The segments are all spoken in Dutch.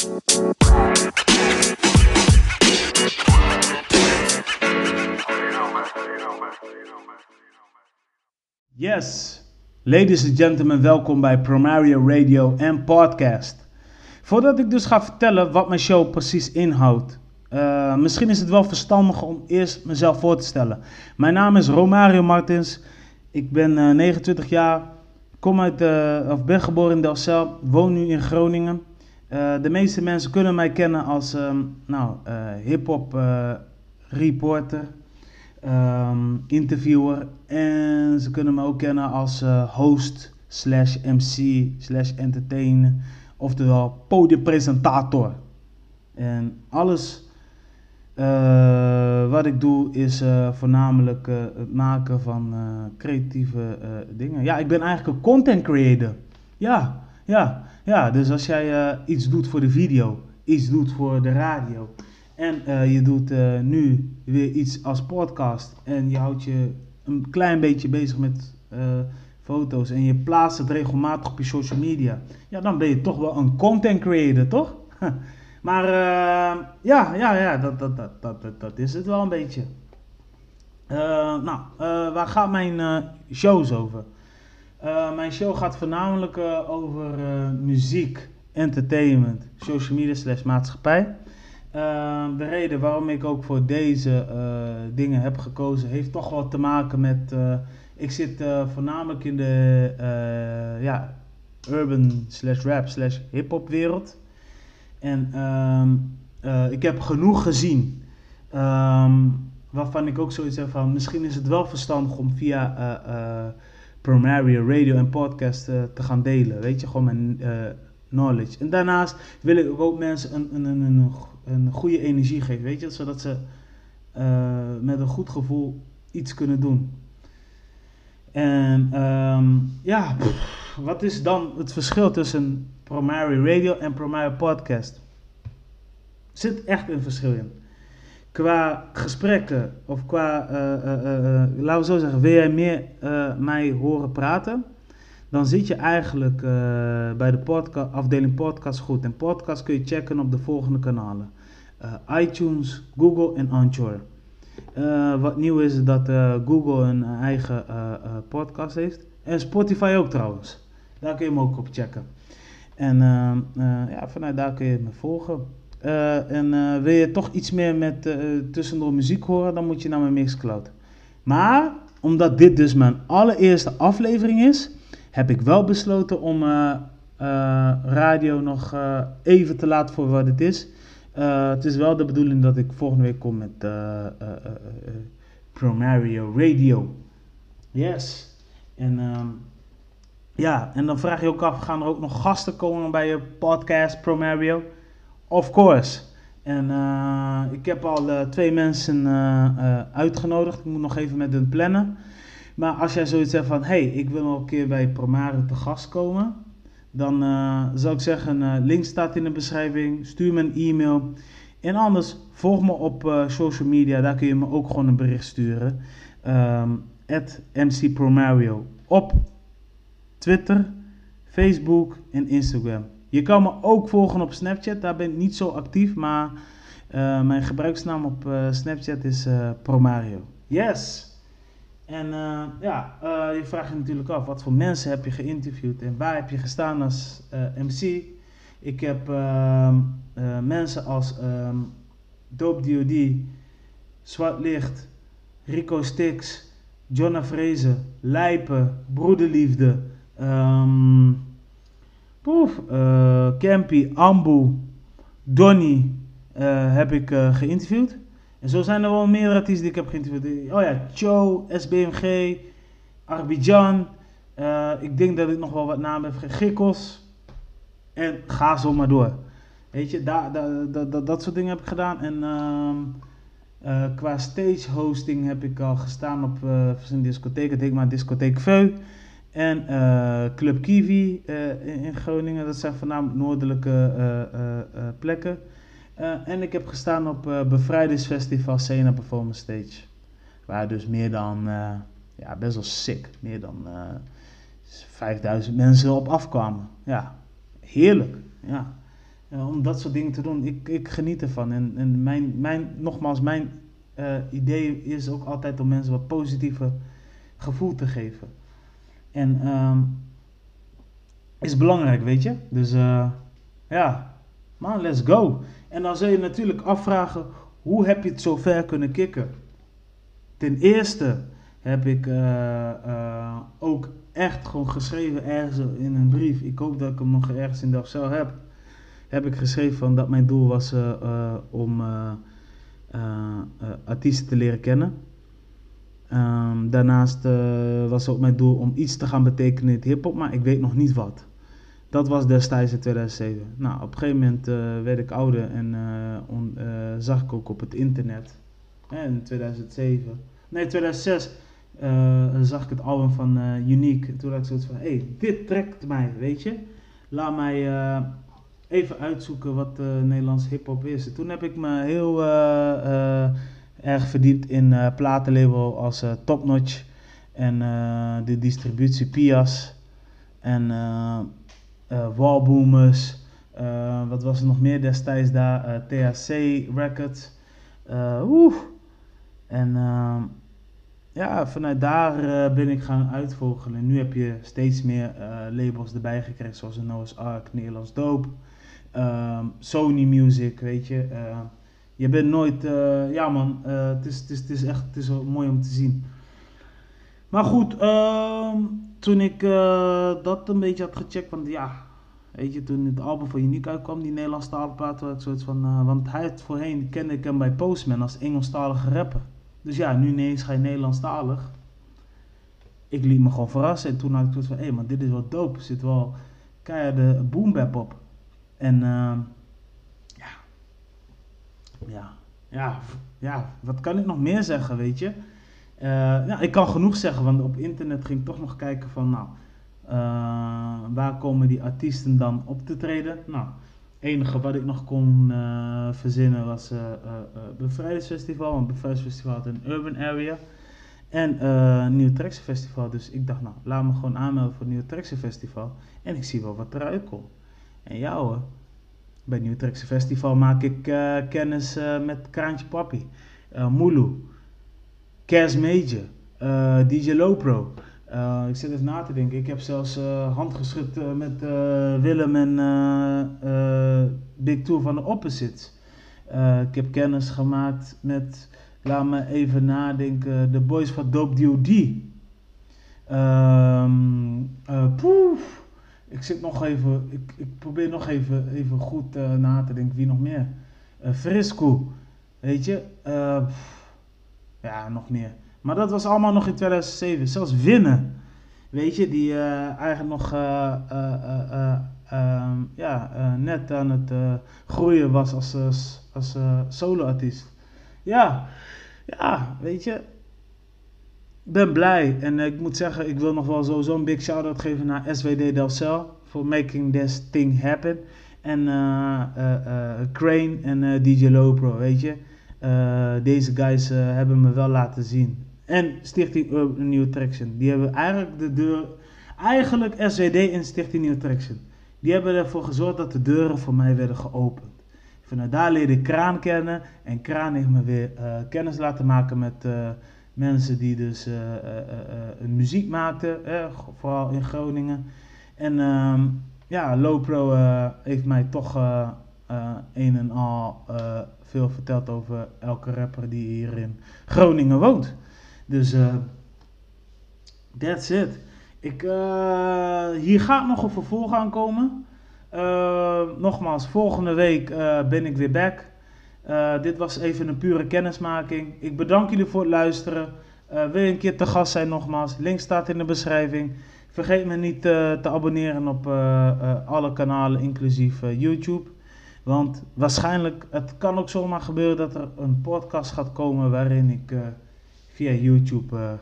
Yes, ladies and gentlemen, welkom bij Promario Radio en Podcast. Voordat ik dus ga vertellen wat mijn show precies inhoudt, uh, misschien is het wel verstandig om eerst mezelf voor te stellen. Mijn naam is Romario Martins, ik ben uh, 29 jaar, kom uit, uh, of ben geboren in Delcel, woon nu in Groningen. Uh, de meeste mensen kunnen mij kennen als um, nou, hip-hop reporter um, interviewer. En ze kunnen me ook kennen als host slash MC slash entertainer. Oftewel podiumpresentator. En alles wat ik doe is voornamelijk het maken van creatieve dingen. Ja, ik ben eigenlijk een content creator. Ja, ja, ja. Dus als jij iets doet voor de video, iets doet voor de radio en uh, je doet uh, nu weer iets als podcast. En je houdt je een klein beetje bezig met foto's. En je plaatst het regelmatig op je social media. Ja, dan ben je toch wel een content creator, toch? maar ja, ja, ja, dat, dat, dat, dat, dat is het wel een beetje. nou, waar gaat mijn shows over? Mijn show gaat voornamelijk over muziek, entertainment, social media slash maatschappij. De reden waarom ik ook voor deze dingen heb gekozen, heeft toch wel te maken met. Ik zit eh, voornamelijk in de ja, urban slash rap slash hip hop wereld. En um, ik heb genoeg gezien. Um, waarvan ik ook zoiets heb van. Misschien is het wel verstandig om via Primaria Radio en podcast te gaan delen. Weet je, gewoon mijn knowledge. En daarnaast wil ik ook mensen een, een, een, een een goede energie geeft, weet je, zodat ze uh, met een goed gevoel iets kunnen doen. En um, ja, wat is dan het verschil tussen Primary Radio en Primary Podcast? Er zit echt een verschil in. Qua gesprekken, of qua, uh, uh, laten we zo zeggen, wil jij meer mij horen praten? dan zit je eigenlijk bij de podcast, afdeling podcast goed. En podcast kun je checken op de volgende kanalen. ITunes, Google en Anchor. Wat nieuw is dat Google een eigen podcast heeft. En Spotify ook trouwens. Daar kun je hem ook op checken. En ja, vanuit daar kun je me volgen. En wil je toch iets meer met tussendoor muziek horen, dan moet je naar mijn Mixcloud. Maar omdat dit dus mijn allereerste aflevering is, heb ik wel besloten om radio nog even te laten voor wat het is. het is wel de bedoeling dat ik volgende week kom met Promario Radio. Yes. En um, ja, en dan vraag je ook af, gaan er ook nog gasten komen bij je podcast Promario? Of course. En ik heb al twee mensen uitgenodigd. Ik moet nog even met hun plannen. Maar als jij zoiets hebt van, hey, ik wil nog een keer bij Promare te gast komen, dan zou ik zeggen, link staat in de beschrijving, stuur me een e-mail. En anders, volg me op social media, daar kun je me ook gewoon een bericht sturen. Um, MC Promario op Twitter, Facebook en Instagram. Je kan me ook volgen op Snapchat, daar ben ik niet zo actief, maar mijn gebruiksnaam op Snapchat is Promario. Yes! En uh, ja, uh, je vraagt je natuurlijk af, wat voor mensen heb je geïnterviewd en waar heb je gestaan als uh, eh, MC? Ik heb ehm, mensen als um, Dope D.O.D., Zwart Licht, Rico Stix, Jonna Vrezen, Lijpen, Broederliefde, um, poef, Campy, Ambu, Donny heb ik geïnterviewd. En zo zijn er wel meer artiesten die ik heb geïnterviewd. Oh ja, Cho, SBMG, Arbidjan. Uh, ik denk dat ik nog wel wat namen heb. Gikkels. En ga zo maar door. Weet je, da, da, da, dat soort dingen heb ik gedaan. En uh, uh, qua stage hosting heb ik al gestaan op uh, verschillende discotheken. Denk maar Discotheek Veu. En Club Kiwi in, in, Groningen. Dat zijn voornamelijk noordelijke plekken. Uh, en ik heb gestaan op uh, Bevrijdingsfestival Sena Performance Stage. Waar dus meer dan, uh, ja, best wel sick, meer dan 5000 mensen op afkwamen. Ja, heerlijk. Ja. om dat soort dingen te doen. Ik, ik geniet ervan. En, en mijn, mijn, nogmaals, mijn idee is ook altijd om mensen wat positieve gevoel te geven. En um, is belangrijk, weet je. Dus ja, man, let's go. En dan zul je natuurlijk afvragen, hoe heb je het zo ver kunnen kicken? Ten eerste heb ik uh, uh, ook echt gewoon geschreven ergens in een brief. Ik hoop dat ik hem nog ergens in de afcel heb. Heb ik geschreven van dat mijn doel was om artiesten te leren kennen. Um, daarnaast was ook mijn doel om iets te gaan betekenen in hip-hop, maar ik weet nog niet wat. Dat was destijds in 2007. Nou, op een gegeven moment werd ik ouder en on, zag ik ook op het internet. in 2007, nee 2006 uh, zag ik het album van Unique. Toen had ik zoiets van, hé, hey, dit trekt mij, weet je. Laat mij even uitzoeken wat Nederlands hip-hop is. En toen heb ik me heel erg verdiept in platenlabel als Top Notch en de distributie Pias en Wallboomers. wat was er nog meer destijds daar? THC Records. oeh. En ja, vanuit daar uh, ben ik gaan uitvogelen. En nu heb je steeds meer uh, labels erbij gekregen, zoals een Noah's Ark, Nederlands Doop, uh, Sony Music, weet je. Je bent nooit, ja man, het, is, het, is, het is echt het is mooi om te zien. Maar goed, ehm, toen ik dat een beetje had gecheckt, want ja, weet je, toen het album van Unique uitkwam, die Nederlandstalige plaat, had ik soort van, want hij had voorheen, kende ik hem bij Postman als Engelstalige rapper. Dus ja, nu ineens ga je Nederlandstalig. Ik liet me gewoon verrassen. En toen had ik zoiets van, hé, hey, maar dit is wel dope. Er zit wel keiharde boombap op. En uh. Ja. Ja. Ja, wat kan ik nog meer zeggen, weet je? Uh, ja, ik kan genoeg zeggen, want op internet ging ik toch nog kijken van, nou, uh, waar komen die artiesten dan op te treden? Nou, enige wat ik nog kon uh, verzinnen was uh, Bevrijdingsfestival. Want Bevrijdingsfestival had een urban area. En Nieuw Trekse Festival. Dus ik dacht, nou, laat me gewoon aanmelden voor het Nieuw Trekse Festival. En ik zie wel wat eruit komt. En ja hoor, bij Trekse Festival maak ik kennis met Kraantje Papi, Mulu, Cas Major, DJ Lopro. Uh, ik zit even na te denken. Ik heb zelfs uh, handgeschud uh, met Willem en Big Two van de Opposites. ik heb kennis gemaakt met, laat me even nadenken, de boys van Dope D.O.D. Um, ehm, poef. Ik zit nog even, ik, ik probeer nog even, even goed na te denken. Wie nog meer? Frisco, weet je? ja, nog meer. Maar dat was allemaal nog in 2007. Zelfs winnen. Weet je, die uh, eigenlijk nog uh, uh, ja, net aan het groeien was als, als solo-artiest. Ja, ja, weet je. Ben blij. En ik moet zeggen, ik wil nog wel sowieso een big shout-out geven naar SWD Delcel. Voor making this thing happen. En Crane en DJ Lopro, weet je. deze guys hebben me wel laten zien en Stichting New Traction. Die hebben eigenlijk de deur, eigenlijk SWD en Stichting New Traction. Die hebben ervoor gezorgd dat de deuren voor mij werden geopend. Vanuit daar leerde ik Kraan kennen en Kraan heeft me weer kennis laten maken met mensen die dus uh, muziek maakten, vooral in Groningen. En um, ja, Lowpro heeft mij toch een en al veel verteld over elke rapper die hier in Groningen woont. Dus that's it. Ik, hier gaat nog een vervolg aankomen. Uh, nogmaals, volgende week ben ik weer back. Dit was even een pure kennismaking. Ik bedank jullie voor het luisteren. wil je een keer te gast zijn nogmaals? Link staat in de beschrijving. Vergeet me niet te abonneren op alle kanalen, inclusief YouTube. Want waarschijnlijk, het kan ook zomaar gebeuren dat er een podcast gaat komen waarin ik via YouTube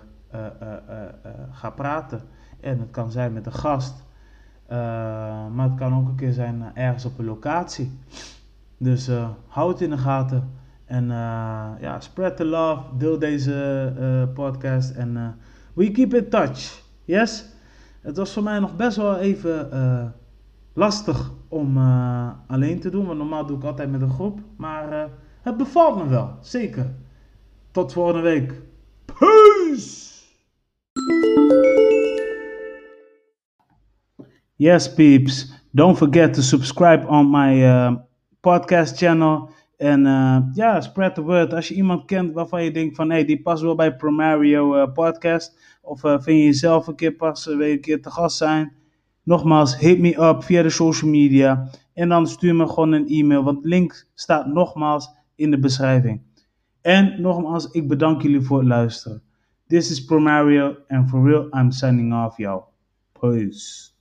ga praten. En het kan zijn met een gast. maar het kan ook een keer zijn ergens op een locatie. Dus houd het in de gaten. En ja, spread the love. Deel deze podcast. En we keep in touch. Yes? Het was voor mij nog best wel even lastig om eh, alleen te doen. Want normaal doe ik altijd met een groep. Maar eh, het bevalt me wel, zeker. Tot volgende week. Peace! Yes, peeps. Don't forget to subscribe on my uh, podcast channel. En uh, ja, spread the word. Als je iemand kent waarvan je denkt van... Hé, hey, die past wel bij Promario uh, podcast. Of vind je jezelf een keer passen, wil je een keer te gast zijn... Nogmaals, hit me up via de social media. En dan stuur me gewoon een e-mail. Want link staat nogmaals in de beschrijving. En nogmaals, ik bedank jullie voor het luisteren. This is Promario. And for real, I'm signing off, y'all. Peace.